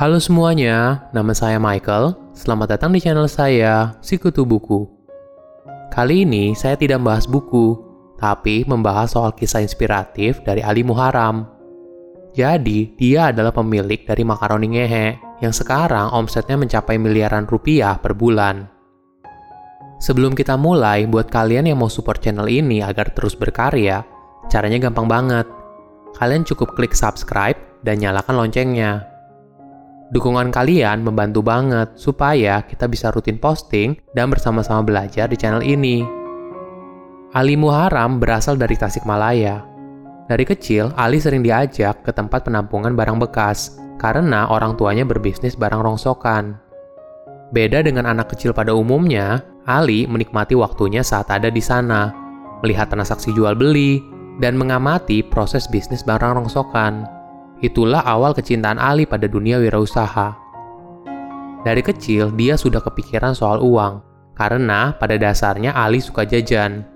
Halo semuanya, nama saya Michael. Selamat datang di channel saya, Sikutu Buku. Kali ini saya tidak membahas buku, tapi membahas soal kisah inspiratif dari Ali Muharam. Jadi, dia adalah pemilik dari makaroni ngehe yang sekarang omsetnya mencapai miliaran rupiah per bulan. Sebelum kita mulai, buat kalian yang mau support channel ini agar terus berkarya, caranya gampang banget. Kalian cukup klik subscribe dan nyalakan loncengnya. Dukungan kalian membantu banget supaya kita bisa rutin posting dan bersama-sama belajar di channel ini. Ali Muharam berasal dari Tasikmalaya. Dari kecil, Ali sering diajak ke tempat penampungan barang bekas karena orang tuanya berbisnis barang rongsokan. Beda dengan anak kecil pada umumnya, Ali menikmati waktunya saat ada di sana, melihat transaksi jual beli, dan mengamati proses bisnis barang rongsokan. Itulah awal kecintaan Ali pada dunia wirausaha. Dari kecil, dia sudah kepikiran soal uang, karena pada dasarnya Ali suka jajan.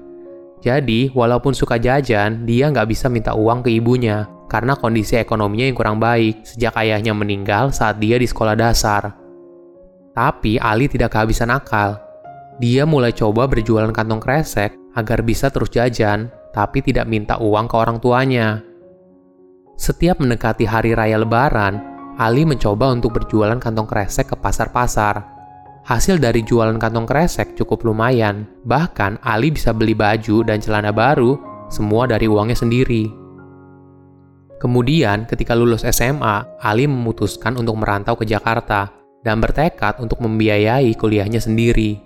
Jadi, walaupun suka jajan, dia nggak bisa minta uang ke ibunya, karena kondisi ekonominya yang kurang baik sejak ayahnya meninggal saat dia di sekolah dasar. Tapi Ali tidak kehabisan akal. Dia mulai coba berjualan kantong kresek agar bisa terus jajan, tapi tidak minta uang ke orang tuanya. Setiap mendekati hari raya lebaran, Ali mencoba untuk berjualan kantong kresek ke pasar-pasar. Hasil dari jualan kantong kresek cukup lumayan, bahkan Ali bisa beli baju dan celana baru, semua dari uangnya sendiri. Kemudian, ketika lulus SMA, Ali memutuskan untuk merantau ke Jakarta dan bertekad untuk membiayai kuliahnya sendiri.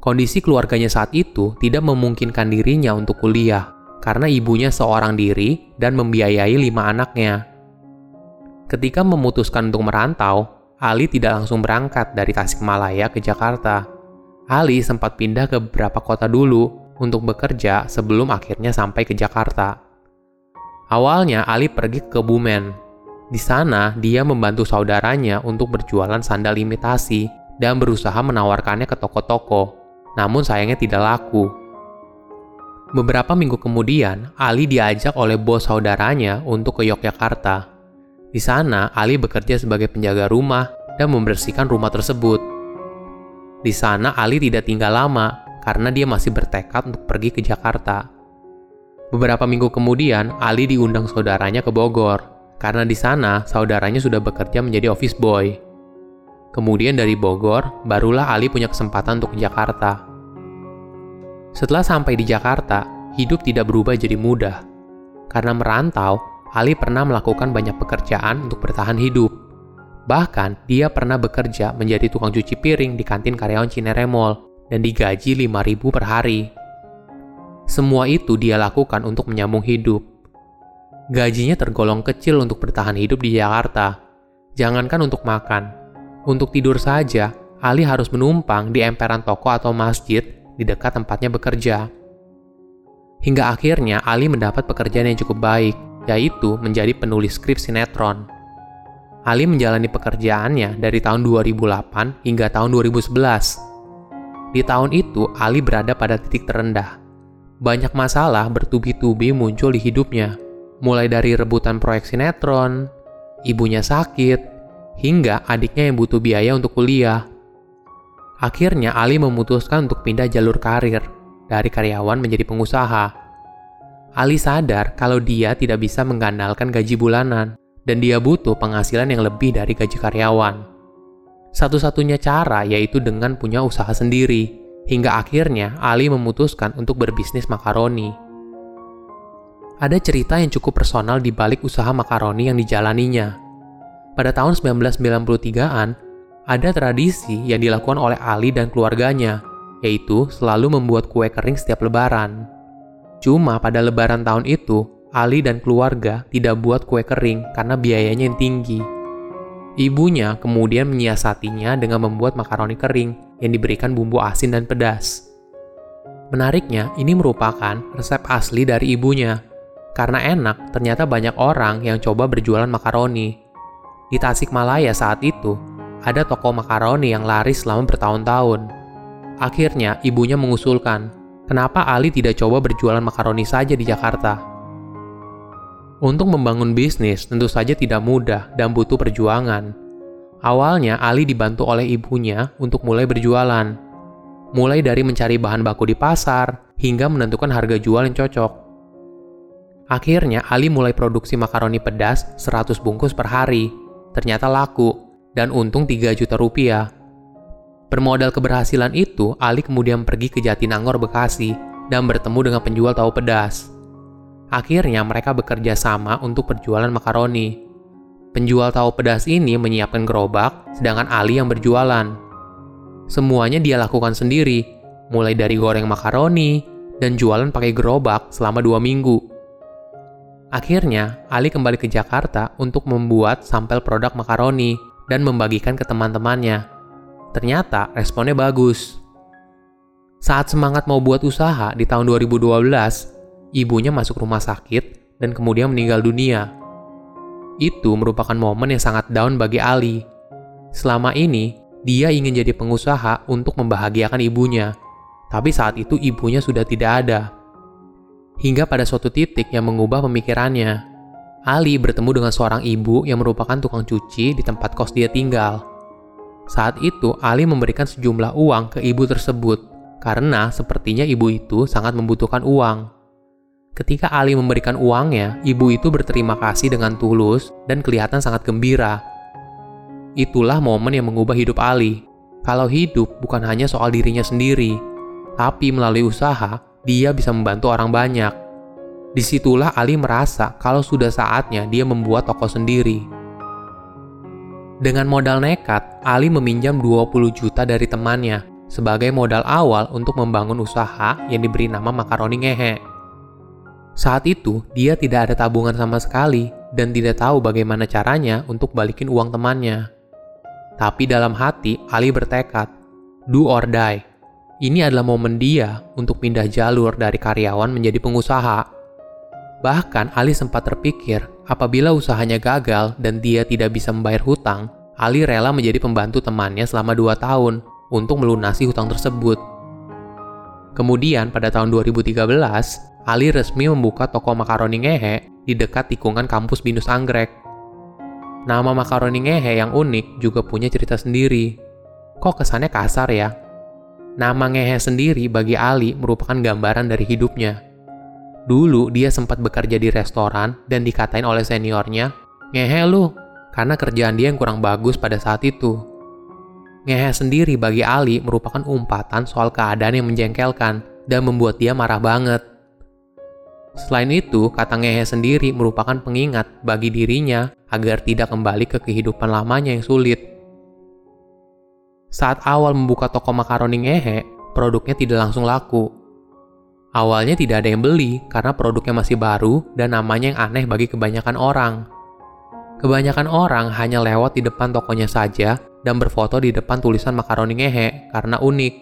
Kondisi keluarganya saat itu tidak memungkinkan dirinya untuk kuliah, karena ibunya seorang diri dan membiayai lima anaknya. Ketika memutuskan untuk merantau, Ali tidak langsung berangkat dari Tasikmalaya ke Jakarta. Ali sempat pindah ke beberapa kota dulu untuk bekerja sebelum akhirnya sampai ke Jakarta. Awalnya Ali pergi ke Kebumen. Di sana, dia membantu saudaranya untuk berjualan sandal imitasi dan berusaha menawarkannya ke toko-toko. Namun sayangnya tidak laku Beberapa minggu kemudian, Ali diajak oleh bos saudaranya untuk ke Yogyakarta. Di sana, Ali bekerja sebagai penjaga rumah dan membersihkan rumah tersebut. Di sana, Ali tidak tinggal lama karena dia masih bertekad untuk pergi ke Jakarta. Beberapa minggu kemudian, Ali diundang saudaranya ke Bogor karena di sana saudaranya sudah bekerja menjadi office boy. Kemudian dari Bogor, barulah Ali punya kesempatan untuk ke Jakarta. Setelah sampai di Jakarta, hidup tidak berubah jadi mudah. Karena merantau, Ali pernah melakukan banyak pekerjaan untuk bertahan hidup. Bahkan, dia pernah bekerja menjadi tukang cuci piring di kantin karyawan Cinere Mall dan digaji 5000 per hari. Semua itu dia lakukan untuk menyambung hidup. Gajinya tergolong kecil untuk bertahan hidup di Jakarta. Jangankan untuk makan, untuk tidur saja, Ali harus menumpang di emperan toko atau masjid di dekat tempatnya bekerja. Hingga akhirnya Ali mendapat pekerjaan yang cukup baik, yaitu menjadi penulis skrip sinetron. Ali menjalani pekerjaannya dari tahun 2008 hingga tahun 2011. Di tahun itu, Ali berada pada titik terendah. Banyak masalah bertubi-tubi muncul di hidupnya, mulai dari rebutan proyek sinetron, ibunya sakit, hingga adiknya yang butuh biaya untuk kuliah. Akhirnya Ali memutuskan untuk pindah jalur karir dari karyawan menjadi pengusaha. Ali sadar kalau dia tidak bisa mengandalkan gaji bulanan dan dia butuh penghasilan yang lebih dari gaji karyawan. Satu-satunya cara yaitu dengan punya usaha sendiri, hingga akhirnya Ali memutuskan untuk berbisnis makaroni. Ada cerita yang cukup personal di balik usaha makaroni yang dijalaninya. Pada tahun 1993-an, ada tradisi yang dilakukan oleh Ali dan keluarganya, yaitu selalu membuat kue kering setiap lebaran. Cuma pada lebaran tahun itu, Ali dan keluarga tidak buat kue kering karena biayanya yang tinggi. Ibunya kemudian menyiasatinya dengan membuat makaroni kering yang diberikan bumbu asin dan pedas. Menariknya, ini merupakan resep asli dari ibunya. Karena enak, ternyata banyak orang yang coba berjualan makaroni. Di Tasikmalaya saat itu, ada toko makaroni yang laris selama bertahun-tahun. Akhirnya, ibunya mengusulkan, kenapa Ali tidak coba berjualan makaroni saja di Jakarta? Untuk membangun bisnis tentu saja tidak mudah dan butuh perjuangan. Awalnya Ali dibantu oleh ibunya untuk mulai berjualan. Mulai dari mencari bahan baku di pasar hingga menentukan harga jual yang cocok. Akhirnya Ali mulai produksi makaroni pedas 100 bungkus per hari. Ternyata laku dan untung 3 juta rupiah. Bermodal keberhasilan itu, Ali kemudian pergi ke Jatinangor, Bekasi dan bertemu dengan penjual tahu pedas. Akhirnya mereka bekerja sama untuk perjualan makaroni. Penjual tahu pedas ini menyiapkan gerobak, sedangkan Ali yang berjualan. Semuanya dia lakukan sendiri, mulai dari goreng makaroni dan jualan pakai gerobak selama dua minggu. Akhirnya, Ali kembali ke Jakarta untuk membuat sampel produk makaroni dan membagikan ke teman-temannya. Ternyata responnya bagus. Saat semangat mau buat usaha di tahun 2012, ibunya masuk rumah sakit dan kemudian meninggal dunia. Itu merupakan momen yang sangat down bagi Ali. Selama ini, dia ingin jadi pengusaha untuk membahagiakan ibunya, tapi saat itu ibunya sudah tidak ada. Hingga pada suatu titik yang mengubah pemikirannya, Ali bertemu dengan seorang ibu yang merupakan tukang cuci di tempat kos dia tinggal. Saat itu, Ali memberikan sejumlah uang ke ibu tersebut karena sepertinya ibu itu sangat membutuhkan uang. Ketika Ali memberikan uangnya, ibu itu berterima kasih dengan tulus dan kelihatan sangat gembira. Itulah momen yang mengubah hidup Ali. Kalau hidup bukan hanya soal dirinya sendiri, tapi melalui usaha, dia bisa membantu orang banyak. Di situlah Ali merasa kalau sudah saatnya dia membuat toko sendiri. Dengan modal nekat, Ali meminjam 20 juta dari temannya sebagai modal awal untuk membangun usaha yang diberi nama Makaroni Ngehe. Saat itu, dia tidak ada tabungan sama sekali dan tidak tahu bagaimana caranya untuk balikin uang temannya. Tapi dalam hati, Ali bertekad, do or die. Ini adalah momen dia untuk pindah jalur dari karyawan menjadi pengusaha. Bahkan Ali sempat terpikir, apabila usahanya gagal dan dia tidak bisa membayar hutang, Ali rela menjadi pembantu temannya selama dua tahun untuk melunasi hutang tersebut. Kemudian pada tahun 2013, Ali resmi membuka toko makaroni ngehe di dekat tikungan kampus Binus Anggrek. Nama makaroni ngehe yang unik juga punya cerita sendiri. Kok kesannya kasar ya? Nama ngehe sendiri bagi Ali merupakan gambaran dari hidupnya. Dulu dia sempat bekerja di restoran dan dikatain oleh seniornya, ngehe lu, karena kerjaan dia yang kurang bagus pada saat itu. Ngehe sendiri bagi Ali merupakan umpatan soal keadaan yang menjengkelkan dan membuat dia marah banget. Selain itu, kata ngehe sendiri merupakan pengingat bagi dirinya agar tidak kembali ke kehidupan lamanya yang sulit. Saat awal membuka toko makaroni ngehe, produknya tidak langsung laku. Awalnya tidak ada yang beli karena produknya masih baru dan namanya yang aneh bagi kebanyakan orang. Kebanyakan orang hanya lewat di depan tokonya saja dan berfoto di depan tulisan makaroni ngehe karena unik.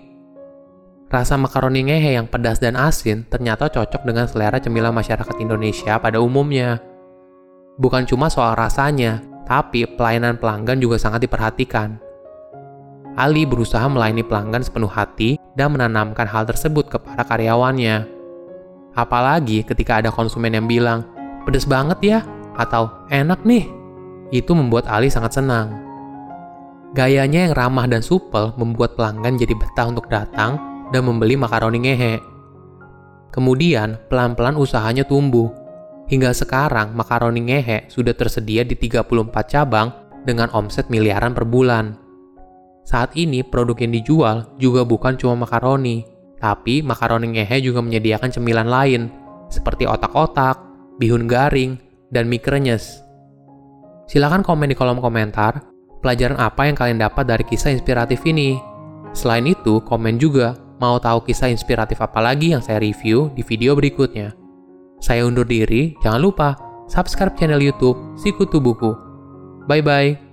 Rasa makaroni ngehe yang pedas dan asin ternyata cocok dengan selera cemilan masyarakat Indonesia pada umumnya. Bukan cuma soal rasanya, tapi pelayanan pelanggan juga sangat diperhatikan. Ali berusaha melayani pelanggan sepenuh hati dan menanamkan hal tersebut kepada karyawannya. Apalagi ketika ada konsumen yang bilang, pedas banget ya, atau enak nih. Itu membuat Ali sangat senang. Gayanya yang ramah dan supel membuat pelanggan jadi betah untuk datang dan membeli makaroni ngehe. Kemudian, pelan-pelan usahanya tumbuh. Hingga sekarang, makaroni ngehe sudah tersedia di 34 cabang dengan omset miliaran per bulan. Saat ini, produk yang dijual juga bukan cuma makaroni, tapi makaroni ngehe juga menyediakan cemilan lain, seperti otak-otak, bihun garing, dan mie krenyes. Silahkan komen di kolom komentar, pelajaran apa yang kalian dapat dari kisah inspiratif ini. Selain itu, komen juga Mau tahu kisah inspiratif apa lagi yang saya review di video berikutnya? Saya undur diri, jangan lupa subscribe channel YouTube Sikutu Buku. Bye bye.